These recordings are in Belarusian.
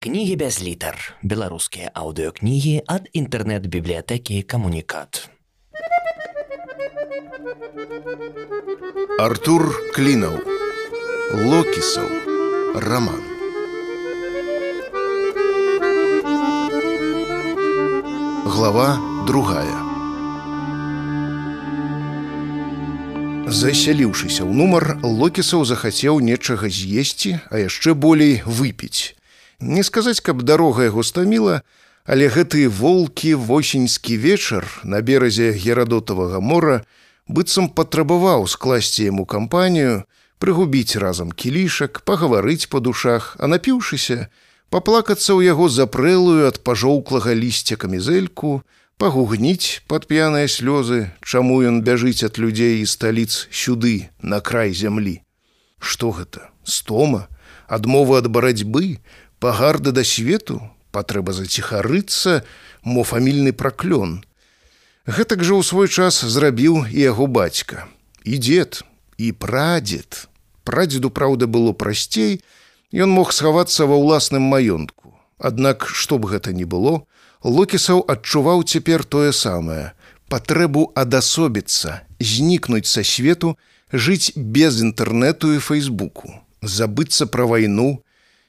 Кнігі без літар. Беларускія аўдыёкнігі ад інтэрнэт-бібліятэкі камунікат. Артур Клінаў. Локісаў. Раман. Глава другая. Засяліўшыся ў нумар, Локісаў захацеў нечага з'есці, а яшчэ болей выпіць. Не сказаць, каб дарога яго стаміла, але гэты волкі восеньскі вечар на беразе герадотавага мора быццам патрабаваў скласці яму кампанію, прыгубіць разам кілішак, пагаварыць па душах, а напіўшыся, паплакацца ў яго запрэлую ад пажоўклага лісця камізэльку, пагугніць пад п'яныя слёзы, чаму ён бяжыць ад людзей і сталіц сюды, на край зямлі. Што гэта? Стома, адмова ад барацьбы, пагарды да свету патрэба заціхарыцца мо фамільны праклён. Гэтак жа ў свой час зрабіў і яго бацька. І дзед і прадзед. Прадзеду праўда было прасцей ён мог схавацца ва ўласным маёнтку. Аднак што б гэта ні было локісаў адчуваў цяпер тое самае патрэбу адасобіцца знікнуць са свету жыць без інтэрнэту і фейсбуку забыцца пра вайну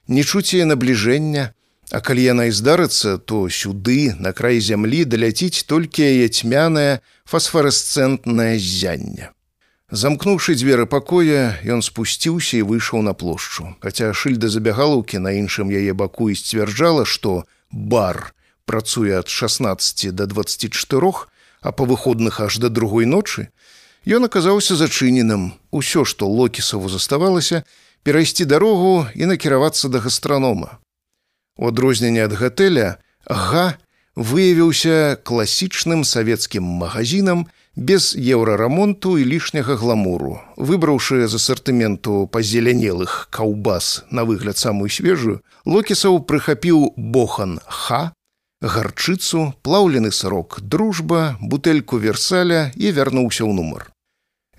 не чуць яе набліжэння, А калі яна і здарыцца, то сюды, на край зямлі даляціць толькі яе цьмянае фасфаресцэнтнае ззянне. Замкнуўшы дзверы пакоя, ён спусціўся і выйшаў на плошчу. Хаця шыльда забягалаўкі на іншым яе баку і сцвярджала, што бар працуе ад 16 до 24, а па выходных аж да другой ночы, ён аказаўся зачыненым. Усё, што локісаву заставалася, перайсці дарогу і накіравацца да гастранома. У адрозненне ад гатэля га выявіўся класічным савецкім магазинам без еўрарамонту і лішняга гламуру. Выбраўшы з асартыменту пазелянелых каўбас на выгляд самую свежую, Локісаў прыхапіў бохан ха, гарчыцу, плаўлены срок, дружба, бутэльку версаля і вярнуўся ў нумар.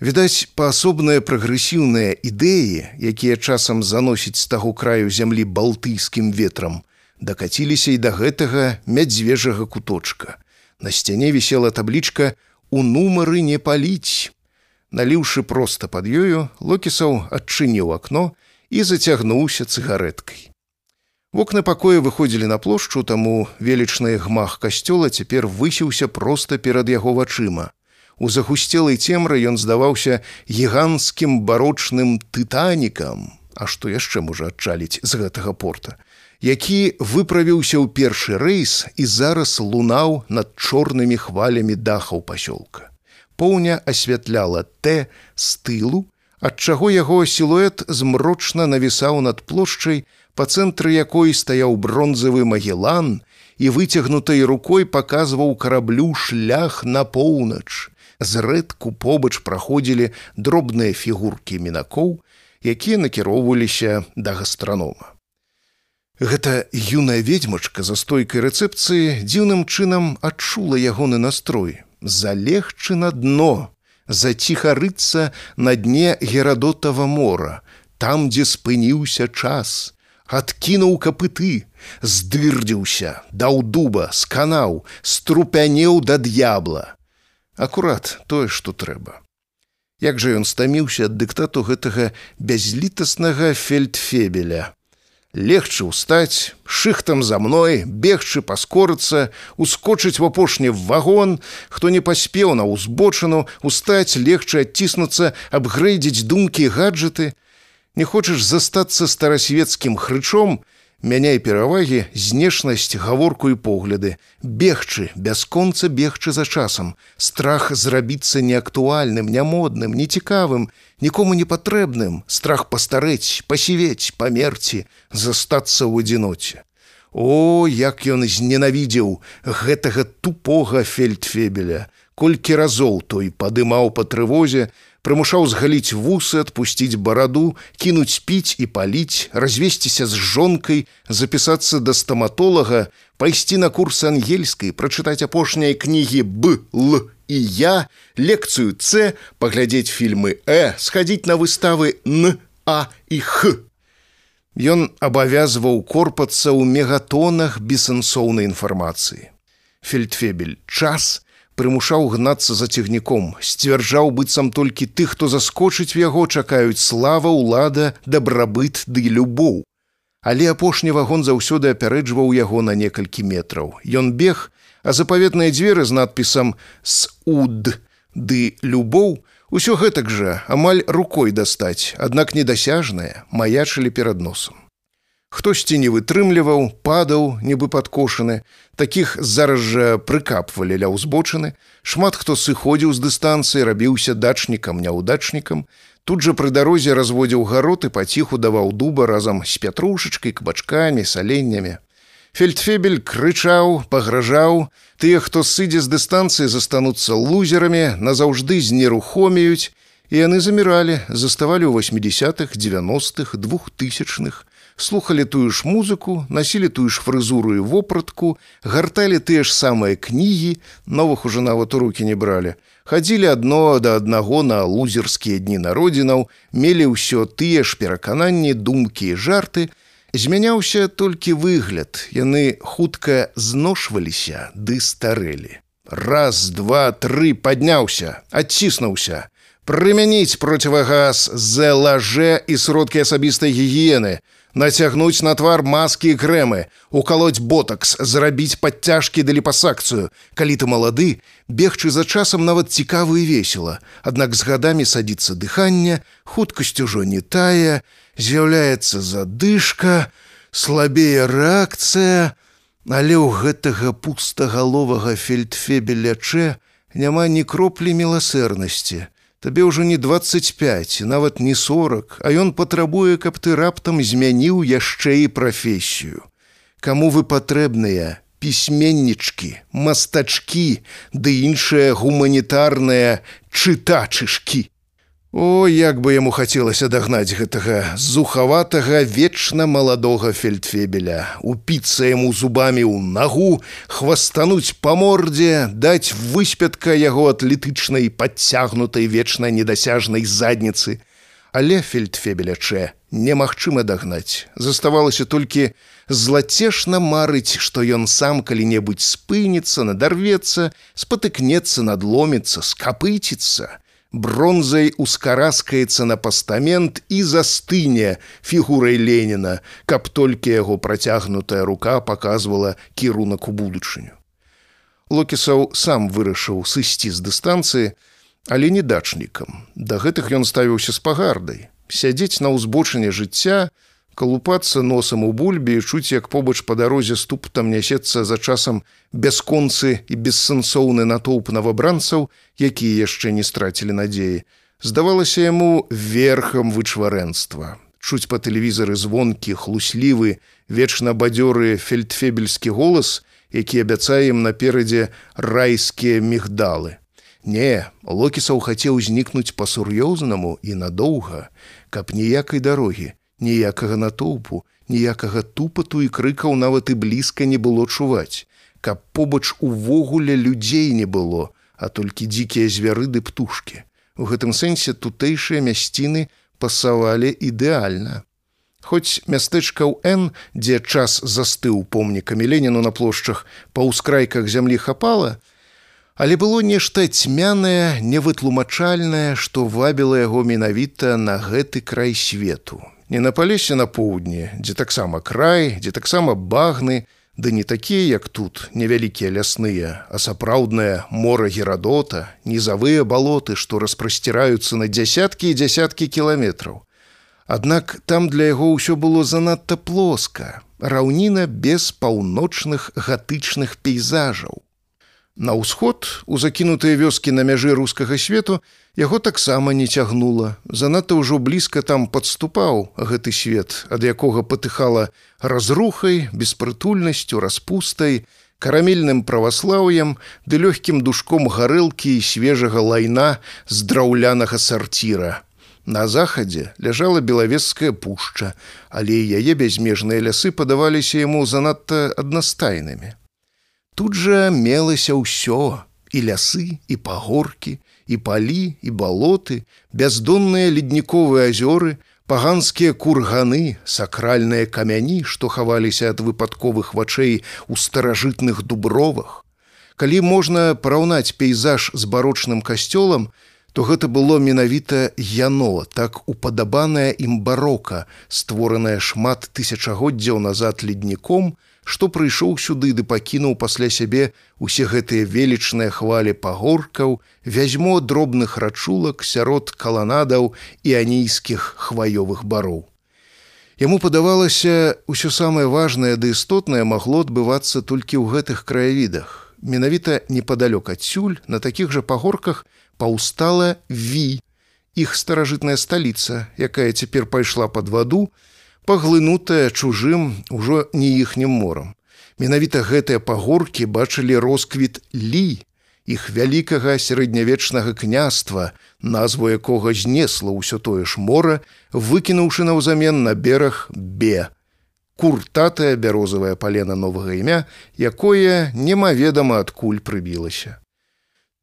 Відаць, паасобныя прагрэсіўныя ідэі, якія часам заносіць з таго краю зямлі балтыйскім ветрам, дакаціліся і да гэтага мядзвежага куточка. На сцяне вісела таблічка у нумары не паліць. Наліўшы проста пад ёю, локісаў адчыніў акно і зацягнуўся цыгарэткай. Вокны пакоя выходзілі на плошчу, таму велічны гмах касцёла цяпер высіўся проста перад яго вачыма. У загусцелай цемры ён здаваўся гіганцкім барочным тытанікам, А што яшчэ можа адчаліць з гэтага порта, які выправіўся ў першы рэйс і зараз лунаў над чорнымі хвалямі дахаў пасёлка. Поўня асвятляла Т з тылу, ад чаго яго сілуэт змрочна навісаў над плошчай, па цэнтры якой стаяў бронзавы магелан і выцягнутай рукой паказваў караблю шлях на поўнач зрэдку побач праходзілі дробныя фігуркі мінакоў, якія накіроўваліся да гастранома. Гэта юная ведьмачка за стойкай рэцэпцыі дзіўным чынам адчула ягоны настрой, залегчы на дно, заціхарыцца на дне герадотава мора, там, дзе спыніўся час, адкінуў капыты, здырдзіўся, даў дуба, сканаў, струпянеў да д'ябла акурат тое што трэба. Як жа ён стаміўся ад дыктату гэтага бязлітаснага фельдфебеля. Легчы ўстаць шыхтам за мной бегчы паскорыцца ускочыць в апошні вагон. Хто не паспеў на ўзбочыну устаць легчы адціснуцца абгрэйдзіць думкі гаджеты не хочаш застацца старасвецкім хрычом мяняй перавагі знешнасць гаворку і погляды. Бегчы бясконца бегчы за часам. Страх зрабіцца неактуальным нямодным нецікавым нікому не патрэбным. Страх пастарэць пасівець памерці застацца ў адзіноце. О як ён зненавідзеў гэтага тупога фельдфебеля! Колькі разоў той падымаў па трывозе прымушаў згаліць вусы адпусціць бараду кінуць піць і паліць развесціся з жонкай запісацца да стаматолага пайсці на курс ангельскай прачытаць апошнія кнігі б л і я лекцыю c паглядзець фільмы э схадзіць на выставы н а і х Ён абавязваў корпацца ў мегатонах бессэнсоўнай інфармацыі. Фельдфебель час прымушаў гнацца за цягніком, сцвярджаў быццам толькі тых, хто заскочыць в яго чакаюць слава, улада, дабрабыт ды любоў. Але апошні вагон заўсёды апярэджваў яго на некалькі метраў. Ён бег, а запаветныя дзверы з надпісам с уд ды любоў, Усё гэтак жа амаль рукой дастаць, аднак недасяжнае маячылі перад носам. Хтосьці не вытрымліваў, падаў, нібы падкошаны, такіх зараз жа прыкапвалі ля ўзбочыны, шмат хто сыходзіў з дыстанцыі, рабіўся дачнікам, няўдачнікам, тут жа пры дарозе разводзіў гарот і паціху даваў дуба разам з пятрушачкай, кабачкамі, саленнямі. Фельдфебель крычаў, пагражаў, тыя, хто сыдзе з дыстанцыі застануцца лузерамі, назаўжды знерухомеюць, і яны заміралі, заставалі ў 80-х, 90-х, двухтысячных, слухали тую ж музыку, насілі тую ж фрызуру і вопратку, гарталі тыя ж самыя кнігі, новых уже нават у руки не бралі. Хадзілі адно да аднаго на лузерскія дні народзінаў, мелі ўсё тыя ж перакананні, думкі і жарты, Змяняўся толькі выгляд, яны хутка зношваліся ды старэлі. Раз, два, тры падняўся, адціснуўся. Прымяніць процівагаз з лаже і сродкі асабістай гігіены, нацягнуць на твар маскі і крэмы, укалоць ботакс, зрабіць падцяжкі да ліпасакцыю. Калі ты малады, бегчы за часам нават цікава і весела, Аднак з гадамі садіцца дыханне, хуткасць ужо не тая, з'яўляецца задышка, слабее рэакцыя, але ў гэтага пустагаловага фельдфебелячэ няма ні кроплі міласэрнасці. Табе ўжо не 25, нават не 40, а ён патрабуе, каб ты раптам змяніў яшчэ і прафесію. Каму вы патрэбныя, пісьменнічкі, мастачкі, ды іншыя гуманітарныя чытачышкі. О, як бы яму хацелася дагнаць гэтага зухаватага вечна маладога фельдфебеля, упіцца яму зубамі ў нагу, хвастануць па мордзе, даць выспятка яго атлетычнай падцягнутай вечна недасяжнай задніцы. Але фельдфебелячэ немагчыма дагнаць. Заставалася толькі злацешна марыць, што ён сам калі-небудзь спыніцца, надарвецца, спатыкнецца, надломіцца, скапыціцца бронзай ускараскаецца на пастамент і застыне фігурай Леніна, каб толькі яго працягнутая рука паказвала кірунак у будучыню. Локісаў сам вырашыў сысці з дыстанцыі, але не дачнікам. Да гэтых ён ставіўся з пагардай. Сядзець на ўзбочыне жыцця, калупацца носам у бульбе і чуць, як побач па дарозе ступтам нясецца за часам бясконцы і бессэнсоўны натоўп навабранцаў, якія яшчэ не страцілі надзеі, здавалася яму верхам вычварэнства. Чуць па тэлевізары звонкі, хлуслівы, вечна бадзёры фельдфебельскі голас, які абяцае ім наперадзе райскія мігдалы. Не, Локісаў хацеў знікнуць па-сур'ёзнаму і надоўга, каб ніякай дарогі, ніякага натоўпу, ніякага тупату і крыкаў нават і блізка не было чуваць, каб побач увогуле людзей не было, а толькі дзікія звяры ды птушкі. У гэтым сэнсе тутэйшыя мясціны пасавалі ідэальна. Хоць мястэчка ў Н, дзе час застыў помнікамі Леніну на плошчах па ўскрайках зямлі хапала, але было нешта цьмянае, невытлумачальнае, што вабіла яго менавіта на гэты край свету не на палесе на поўдні, дзе таксама край, дзе таксама багны, ды не такія, як тут невялікія лясныя, а сапраўднае мора герадота, нізавыя балоты, што распрасціраюцца на дзясяткі і дзясяткі кіламетраў. Аднак там для яго ўсё было занадта плоска, раўніна без паўночных гатычных пейзажаў. На ўсход у закінутыя вёскі на мяжы рускага свету яго таксама не цягнула. Занадта ўжо блізка там падступаў гэты свет, ад якога патыхала разрухай, беспрытульнасцю, распустай, карамельным праваслаўем ды лёгкім душком гарэлкі і свежага лайна з драўлянага сарціра. На захадзе ляжала белавеская пушча, але яе бязмежныя лясы падаваліся яму занадта аднастайнымі. Тут жа мелася ўсё і лясы і пагоркі, і палі і балоты, бяздонныя ледніковыя азёры, Паганскія курганы, сакральныя камяні, што хаваліся ад выпадковых вачэй у старажытных дубровах. Калі можна параўнаць пейзаж з барочным касцёлам, то гэта было менавіта яно, так упадабанае ім барока, створанае шмат тысячагоддзяў назад ледніком, што прыйшоў сюды ды пакінуў пасля сябе усе гэтыя велічныя хвалі пагоркаў, вязьмо дробных рачулак сярод каланадаў і анійскіх хваёвых бароў. Яму падавалася, усё самае важнае ды істотнае магло адбывацца толькі ў гэтых краявідах. Менавіта непадалёк адсюль на такіх жа пагорках паўстала ві, іх старажытная сталіца, якая цяпер пайшла пад ваду, паглынутая чужым ужо не іхнім морам. Менавіта гэтыя пагоркі бачылі росквіт лі, іх вялікага сярэднявечнага княства, назву якога знесла ўсё тое ж мора, выкінуўшы наўзамен на бераг бе. Куртатая бярозавая палена новага імя, якое немаведама адкуль прыбілася.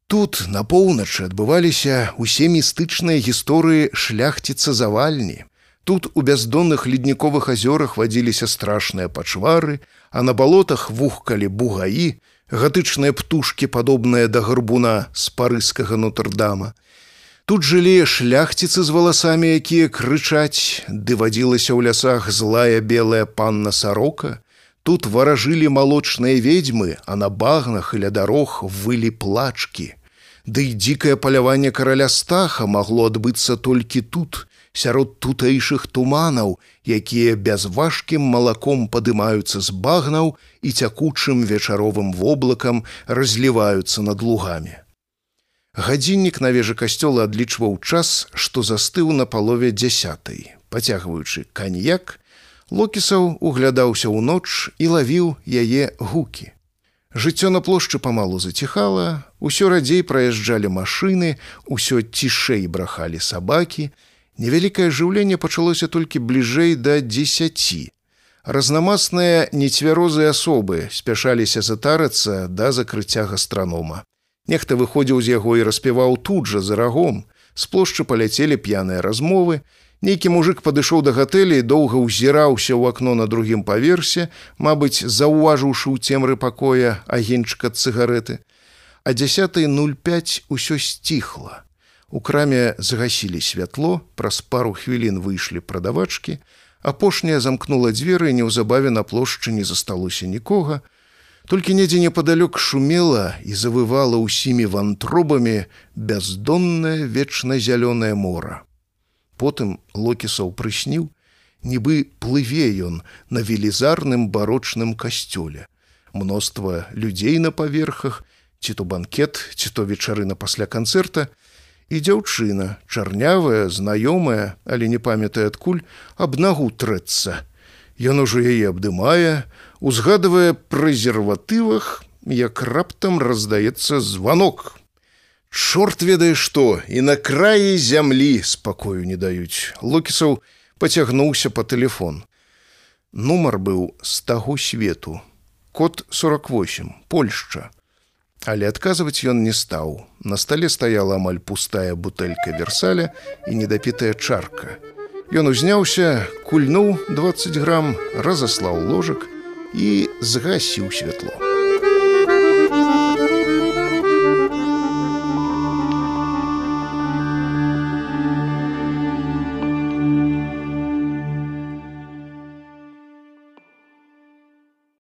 Тут на поўначы адбываліся усе містычныя гісторыі шляхціца завальні. Тут у бяздонных ледніковых азёрах вадзіліся страшныя пачвары, а на балотах вухкалі бугаі, гатычныя птушкі, падобныя да гарбуна з парыскага нутрдама. Тут жылі шляхціцы з валасамі, якія крычаць, ды вадзілася ў лясах злая белая панна сарока. Тут варажылі малочныя ведьмы, а на багнах і ля дарог вылі плачкі. Ды і дзікае паляванне караля стаха магло адбыцца толькі тут, сярод тутэйшых туманаў, якія бязважкім малаком падымаюцца з багнаў і цякучым вечаровым воблакам разліваюцца над лугамі. Гадзіннік на вежы касцёла адлічваў час, што застыў на палове дзясятай. Пацягваючы каньяк, Локісаў углядаўся ў ноч і лавіў яе гукі. Жыццё на плошчы памалу заціхала, усё радзей праязджалі машыны, усё цішэй брахалі сабакі, Невялікае жыўленне пачалося толькі бліжэй да дзесяці. Разнамасныя нецвярозыя асобы спяшаліся затарацца да закрыцця гастранома. Нехта выходзіў з яго і распяваў тут жа за рагом. З плошчы паляцелі п'яныя размовы. Нейкі мужик падышоў да гатэлі і доўга ўзіраўся ў акно на другім паверсе, мабыць, заўважыўшы ў цемры пакоя агеньчыка цыгареты. А 10.05 усё сціхла. У краме загасілі святло, праз пару хвілін выйшлі прадавачкі, апошняя замкнула дзверы, неўзабаве на плошчы не засталося нікога. Толькі недзе непадалёк шумела і завывала ўсімі вантробамі бяздоннае вечна-зялёнае мора. Потым локісаў прысніў, нібы плыве ён на велізарным барочным касцёле. Мноства людзей на паверхах, ці то банкет, ці то вечарына пасля канцэрта, і дзяўчына, чарнявая, знаёмая, але не памятае адкуль аб нагу трэцца. Ён ужо яе абдымае, узгадывае прэзерватывах, як раптам раздаецца званок. Чорт ведае што і на краі зямлі спакою не даюць. Локісаў пацягнуўся па телефон. Нумар быў з таго свету. Код 48, Польшча. Але адказваць ён не стаў. На стале стаяла амаль пустая бутэлька версаля і недапітая чарка. Ён узняўся, кульнуў 20 грам, разаслаў ложак і згасіў святло.